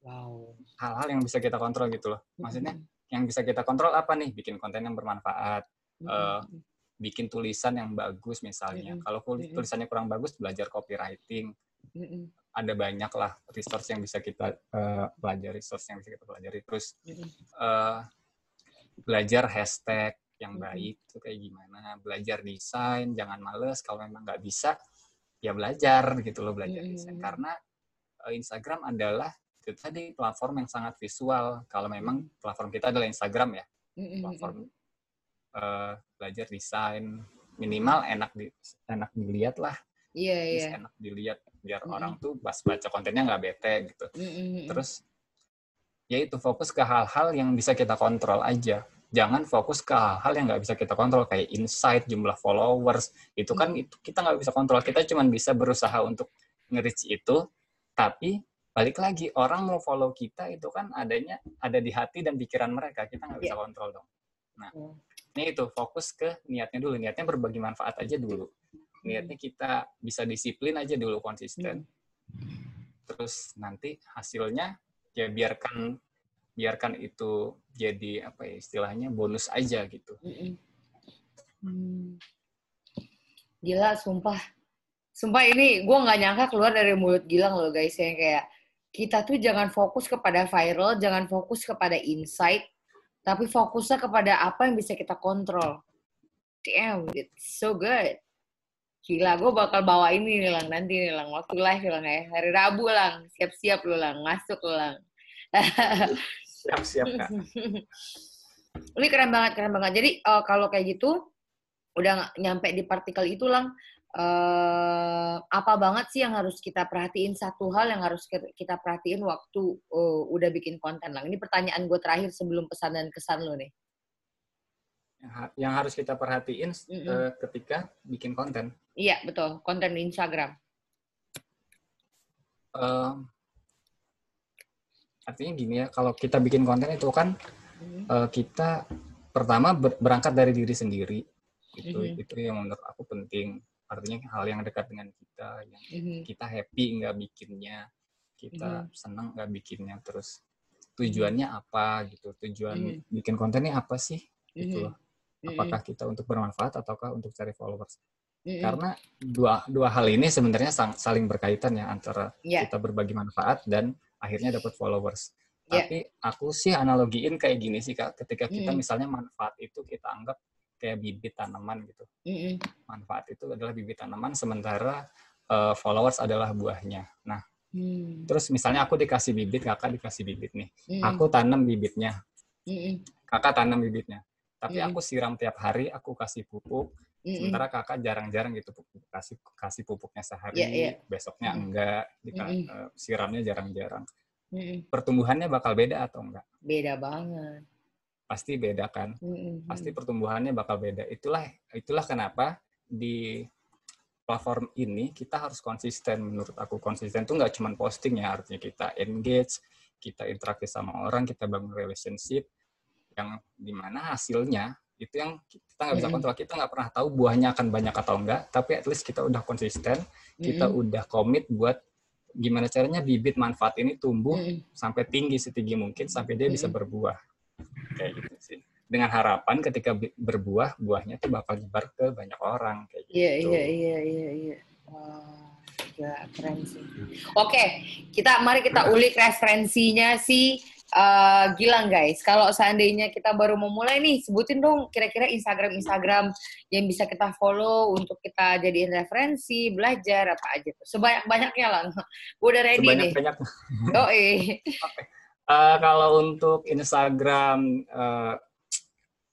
Wow. hal-hal yang bisa kita kontrol gitu loh maksudnya yang bisa kita kontrol apa nih? Bikin konten yang bermanfaat eh, bikin tulisan yang bagus misalnya. Mm-mm. kalau kul- Mm-mm. tulisannya kurang bagus belajar copywriting. Mm-mm. ada banyak lah resource yang bisa kita eh, pelajari resource yang bisa kita pelajari. Terus eh, belajar hashtag yang baik itu kayak gimana. Belajar desain jangan males. Kalau memang nggak bisa ya belajar gitu loh belajar desain. Karena eh, Instagram adalah itu tadi platform yang sangat visual kalau memang platform kita adalah Instagram ya Mm-mm. platform eh, belajar desain minimal enak di enak dilihat lah Iya, iya. bisa enak dilihat biar Mhm. orang tuh pas baca kontennya nggak bete gitu Mm-mm. terus ya itu fokus ke hal-hal yang bisa kita kontrol aja jangan fokus ke hal-hal yang nggak bisa kita kontrol kayak insight jumlah followers itu kan Hmm. itu kita nggak bisa kontrol kita cuma bisa berusaha untuk nge-reach itu tapi balik lagi orang mau follow kita itu kan adanya ada di hati dan pikiran mereka kita nggak bisa kontrol dong nah Oh. ini itu fokus ke niatnya dulu niatnya berbagi manfaat aja dulu niatnya kita bisa disiplin aja dulu konsisten terus nanti hasilnya ya biarkan biarkan itu jadi apa ya istilahnya bonus aja gitu. Hmm. Gila, sumpah. Sumpah ini gue nggak nyangka keluar dari mulut Gilang loh guys yang kayak kita tuh jangan fokus kepada viral, jangan fokus kepada insight, tapi fokusnya kepada apa yang bisa kita kontrol. Damn, it's so good. Gila, gue bakal bawa ini nih lang nanti nih lang waktu live lang ya hari Rabu lang siap-siap lu lang masuk lu lang. siap siap kak Ini keren banget, keren banget. Jadi eh, kalau kayak gitu, udah nyampe di partikel itu lang, eh, apa banget sih yang harus kita perhatiin? Satu hal yang harus ki- kita perhatiin waktu eh, udah bikin konten lang. Ini pertanyaan gue terakhir sebelum pesan dan kesan lo nih. yang, ha- yang harus kita perhatiin Mm-mm. eh, ketika bikin konten Iya betul, konten di Instagram. Eh, artinya gini ya kalau kita bikin konten itu kan Mhm. eh, kita pertama ber- berangkat dari diri sendiri itu Mhm. itu yang menurut aku penting artinya hal yang dekat dengan kita yang Mhm. kita happy nggak bikinnya kita Mhm. senang nggak bikinnya terus tujuannya apa gitu tujuan Mhm. bikin kontennya apa sih gitu Mhm. loh apakah kita untuk bermanfaat ataukah untuk cari followers Mhm. karena dua dua hal ini sebenarnya saling berkaitan ya antara Ya. kita berbagi manfaat dan akhirnya dapat followers Ya. tapi aku sih analogiin kayak gini sih kak ketika kita Mhm. misalnya manfaat itu kita anggap kayak bibit tanaman gitu Mhm. manfaat itu adalah bibit tanaman sementara eh, followers adalah buahnya nah Hmm. terus misalnya aku dikasih bibit kakak dikasih bibit nih Mhm. aku tanam bibitnya Mhm. kakak tanam bibitnya tapi Mm-mm. aku siram tiap hari aku kasih pupuk Mhm. sementara kakak jarang-jarang gitu kasih kasih pupuknya sehari Iya, iya. besoknya Mm-mm. enggak dika- Mm-mm. eh, siramnya jarang-jarang Mhm. pertumbuhannya bakal beda atau enggak Beda banget. Pasti beda kan Mhm. pasti pertumbuhannya bakal beda itulah itulah kenapa di platform ini kita harus konsisten menurut aku konsisten tuh nggak cuma posting ya artinya kita engage kita interaksi sama orang kita bangun relationship yang di mana hasilnya itu yang kita nggak bisa kontrol kita nggak pernah tahu buahnya akan banyak atau enggak tapi at least kita udah konsisten kita Mhm. udah komit buat gimana caranya bibit manfaat ini tumbuh Mhm. sampai tinggi setinggi mungkin sampai dia bisa Mm-mm. berbuah kayak gitu sih dengan harapan ketika berbuah buahnya tuh bakal nyebar ke banyak orang kayak gitu Iya, iya, iya, iya, iya. Wah, gila, keren sih. Oke, kita mari kita ulik referensinya si eh, Gilang guys. Kalau seandainya kita baru memulai nih, sebutin dong kira-kira Instagram-Instagram yang bisa kita follow untuk kita jadiin referensi, belajar apa aja tuh. Sebanyak-banyaknya lah. Gue udah ready nih. sebanyak banyak Oh, eh. Kalau untuk Instagram eh,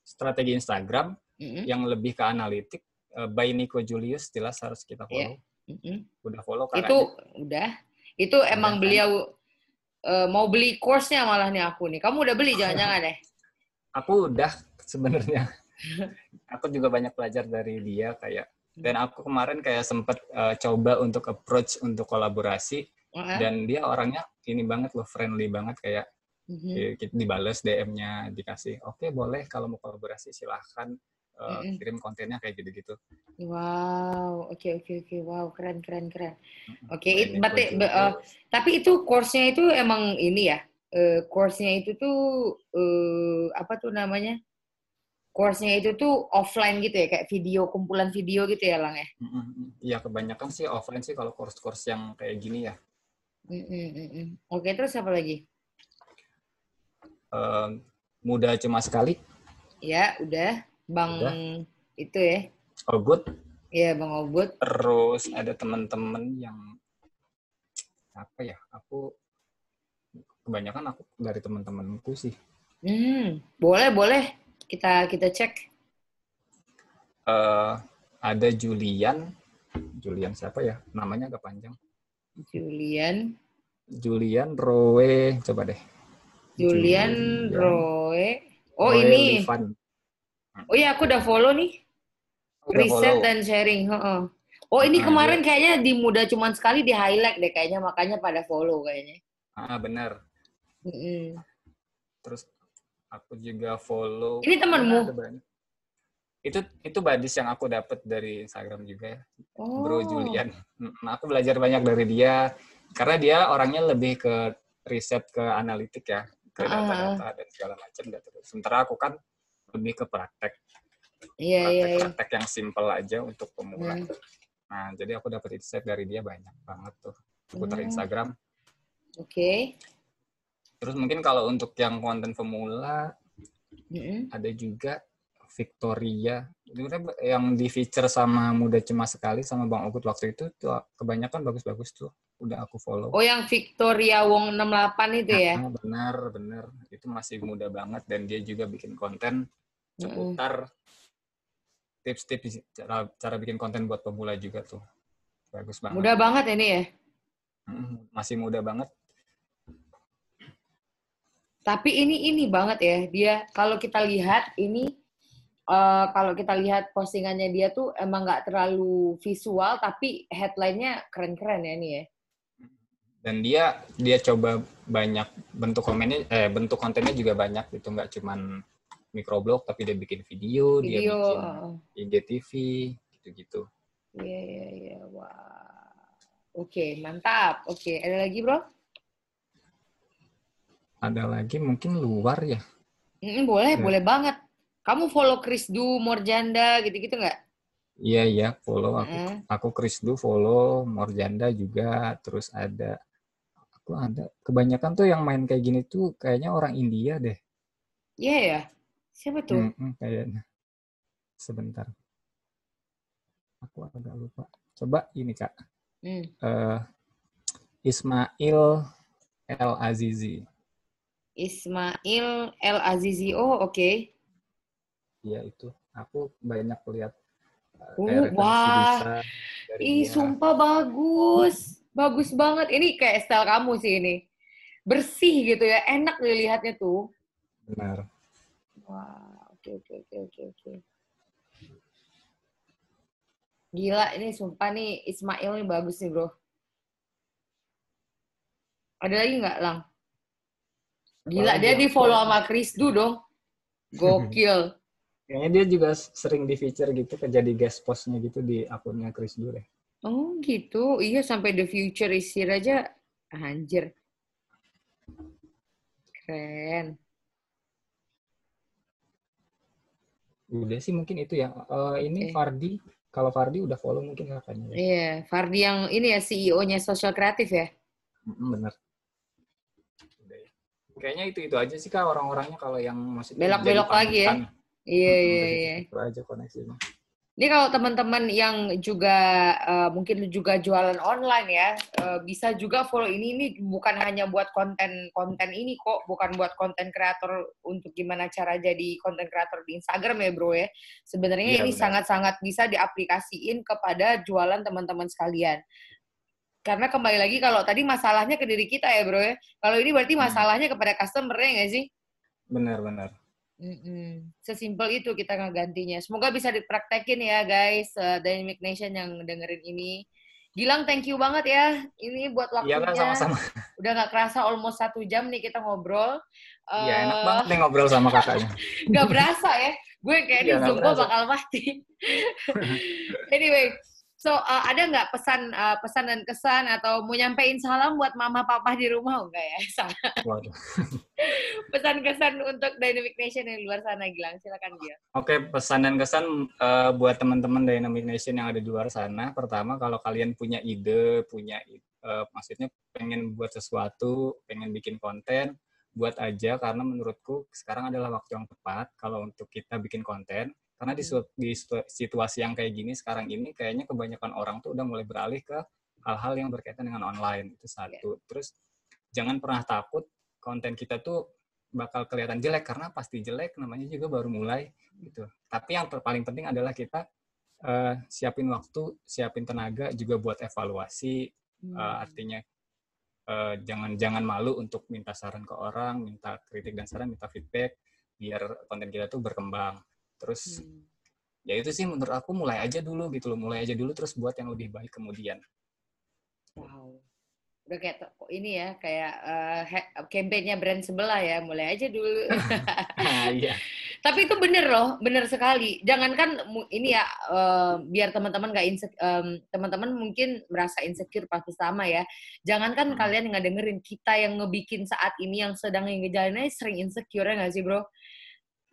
strategi Instagram Mm-mm, yang lebih ke analitik eh, by Nico Julius jelas harus kita follow mm-mm. udah follow kan Itu udah. Itu emang kan? beliau eh, mau beli course-nya malah nih aku nih. Kamu udah beli jangan-jangan deh. aku udah sebenarnya aku juga banyak belajar dari dia kayak dan aku kemarin kayak sempet eh, coba untuk approach untuk kolaborasi Heeh. dan dia orangnya ini banget loh friendly banget kayak Mhm. kita dibales DM-nya dikasih oke boleh kalau mau kolaborasi silahkan eh, Mm-mm. kirim kontennya kayak gitu-gitu Wow, oke oke oke, wow keren keren keren. Oke, berarti be- Julius. eh, tapi itu course-nya itu emang ini ya, eh, course-nya itu tuh eh, apa tuh namanya? Course-nya itu tuh offline gitu ya, kayak video kumpulan video gitu ya, Lang ya. Iya kebanyakan sih offline sih kalau course-course yang kayak gini ya Mm, mm. Oke, terus apa lagi? Eh, mudah cuma sekali Ya, udah, Bang Udah. itu ya, oh good ya Bang Obut. terus ada teman-teman yang apa ya aku kebanyakan aku dari teman-temanku sih Hmm, boleh boleh, kita kita cek. Eh, ada Julian Julian siapa ya namanya agak panjang Julian, Julian Rowe coba deh Julian Roy. Oh Rowe ini. Livan. Oh iya, aku udah follow nih. Udah Riset follow. dan sharing. heeh. Oh ini Ah, kemarin kayaknya di muda cuman sekali di highlight deh kayaknya makanya pada follow kayaknya. ah benar Mm-mm. terus aku juga follow Ini temanmu? Itu itu badis yang aku dapat dari Instagram juga Oh. Bro Julian. Mm, Aku belajar banyak dari dia karena dia orangnya lebih ke riset ke analitik ya, ke Ah. data-data dan segala macam. data. Sementara aku kan lebih ke praktek, Iya iya iya. praktek-praktek yang simple aja untuk pemula. Hmm. Nah, jadi aku dapat insight dari dia banyak banget tuh. Putar Hmm. Instagram. Oke. Terus mungkin kalau untuk yang konten pemula Mm-mm. ada juga Victoria. Sebenarnya yang di feature sama Muda Cuma Sekali sama Bang Ogut waktu itu tuh kebanyakan bagus-bagus tuh. Udah aku follow. Oh yang Victoria Wong 68 itu ya? Ah, benar, benar. Itu masih muda banget dan dia juga bikin konten seputar tips-tips cara, cara bikin konten buat pemula juga tuh. Bagus banget. Mudah banget ini ya. Masih muda banget. Tapi ini ini banget ya dia kalau kita lihat ini eh, kalau kita lihat postingannya dia tuh emang nggak terlalu visual tapi headline-nya keren-keren ya ini ya. Dan dia dia coba banyak bentuk komennya eh bentuk kontennya juga banyak itu nggak cuman microblog tapi dia bikin video, dia Video. bikin heeh. IGTV gitu-gitu. Iya, iya, iya. Wah. Oke, mantap. Oke, ada lagi, Bro? Ada lagi mungkin luar ya. Mm, boleh, Ya. boleh banget. Kamu follow Chris Du, Morjanda, gitu-gitu nggak? Iya, iya, follow aku. Mm. Aku Krisdu follow, Morjanda juga, terus ada aku ada kebanyakan tuh yang main kayak gini tuh kayaknya orang India deh. Iya ya. Siapa tuh? Mm-mm, kayaknya. Sebentar. Aku agak lupa. Coba ini Kak. Hmm. Eh, Ismail El Azizi. Ismail El Azizi. Oh, oke. Iya itu. Aku banyak lihat kayak referensi wah. Ih, dia. sumpah bagus. Bagus banget. Ini kayak style kamu sih ini. Bersih gitu ya. Enak dilihatnya tuh. Benar. Wah, oke, oke, oke, oke, oke. Gila, ini sumpah nih Ismail nih bagus nih, bro. Ada lagi nggak, Lang? Gila, Apalagi dia yang di follow sama Chris Du dong. Gokil. Kayaknya dia juga sering di feature gitu, ke jadi guest postnya gitu di akunnya Chris Dure. Oh gitu, iya sampai The Future is Here aja, anjir. Keren. Udah sih mungkin itu ya. Eh, ini Oke. Fardi, kalau Fardi udah follow mungkin kakaknya ya. Iya, Fardi yang ini ya CEO-nya Social Kreatif ya. Mm, Bener. Ya. Kayaknya itu itu aja sih kak orang-orangnya kalau yang maksudnya Belok-belok lagi ya? Iya, Mm, iya, iya. Aja koneksinya. Ini kalau teman-teman yang juga eh, mungkin juga jualan online ya, eh, bisa juga follow ini. Ini bukan hanya buat konten-konten ini kok, bukan buat konten kreator untuk gimana cara jadi konten kreator di Instagram ya bro ya. Sebenarnya Iya, ini benar. sangat-sangat bisa diaplikasiin kepada jualan teman-teman sekalian. Karena kembali lagi kalau tadi masalahnya ke diri kita ya bro ya. Kalau ini berarti Hmm. masalahnya kepada customer ya nggak sih? Benar-benar. Mm-mm. Sesimpel itu kita ngegantinya. Semoga bisa dipraktekin ya guys, uh, Dynamic Nation yang dengerin ini. Gilang, thank you banget ya. Ini buat Iya waktunya. kak sama-sama. Udah nggak kerasa almost satu jam nih kita ngobrol. Iya enak Eh, banget nih ngobrol sama kakaknya. Nggak berasa ya. Gue kayak di Iya, Zoom bakal mati. anyway, so uh, ada nggak pesan uh, pesan dan kesan atau mau nyampein salam buat mama papa di rumah enggak ya? Salah. Pesan kesan untuk Dynamic Nation yang di luar sana Gilang, silakan Gilang. Oke, pesan dan kesan eh, buat teman-teman Dynamic Nation yang ada di luar sana. Pertama, kalau kalian punya ide, punya eh, maksudnya pengen buat sesuatu, pengen bikin konten, buat aja karena menurutku sekarang adalah waktu yang tepat kalau untuk kita bikin konten. Karena di, di situ- situasi yang kayak gini sekarang ini kayaknya kebanyakan orang tuh udah mulai beralih ke hal-hal yang berkaitan dengan online itu satu. Terus jangan pernah takut konten kita tuh bakal kelihatan jelek karena pasti jelek namanya juga baru mulai gitu. Tapi yang paling penting adalah kita eh, siapin waktu, siapin tenaga juga buat evaluasi. Hmm. Eh, artinya eh, jangan jangan malu untuk minta saran ke orang, minta kritik dan saran, minta feedback biar konten kita tuh berkembang. Terus Hmm. ya itu sih menurut aku mulai aja dulu gitu loh, mulai aja dulu terus buat yang lebih baik kemudian. Wow. Udah kayak ini ya, kayak he- campaign-nya brand sebelah ya, mulai aja dulu. Nah, iya. Tapi itu bener loh, bener sekali. Jangankan ini ya, eh, biar teman-teman nggak insecure, teman-teman mungkin merasa insecure pas pertama ya. Jangankan Hmm. kalian yang ngedengerin, kita yang ngebikin saat ini yang sedang ngejalaninnya sering insecure ya nggak sih bro?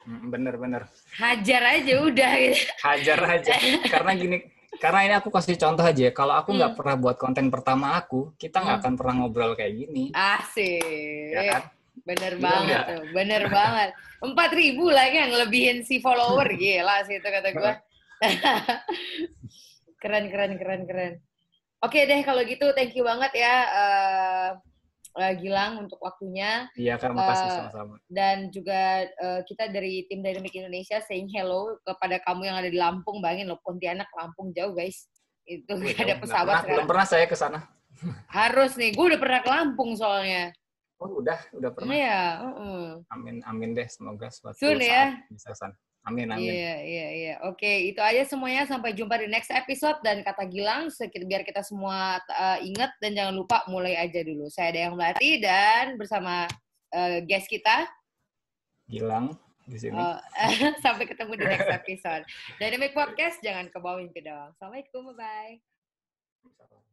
Mm, Bener-bener. Hajar aja udah gitu. hajar aja karena gini karena ini aku kasih contoh aja ya. kalau aku nggak Hmm. pernah buat konten pertama aku kita nggak Hmm. akan pernah ngobrol kayak gini Asik. ya kan Bener banget tuh, bener banget. Empat ribu lagi yang lebihin si follower, gila sih itu kata gue. keren, keren, keren, keren. Oke deh kalau gitu, thank you banget ya eh, eh, Gilang untuk waktunya iya kan makasih Eh, sama-sama dan juga eh, kita dari tim Dynamic Indonesia saying hello kepada kamu yang ada di Lampung, bayangin loh Pontianak, Lampung jauh guys. Itu nggak ada pesawat pernah, belum sekarang. pernah saya ke sana Harus nih, gue udah pernah ke Lampung soalnya. oh udah udah pernah Iya, heeh. amin amin deh semoga suatu Soon saat ya. bisa sana amin amin Iya, iya, iya. Oke, itu aja semuanya. Sampai jumpa di next episode. Dan kata Gilang, biar kita semua uh, ingat dan jangan lupa mulai aja dulu. Saya ada yang melatih dan bersama uh, guest kita. Gilang di sini. Oh, sampai ketemu di next episode. Dynamic Podcast, jangan ke bawah mimpi doang. Assalamualaikum, bye-bye.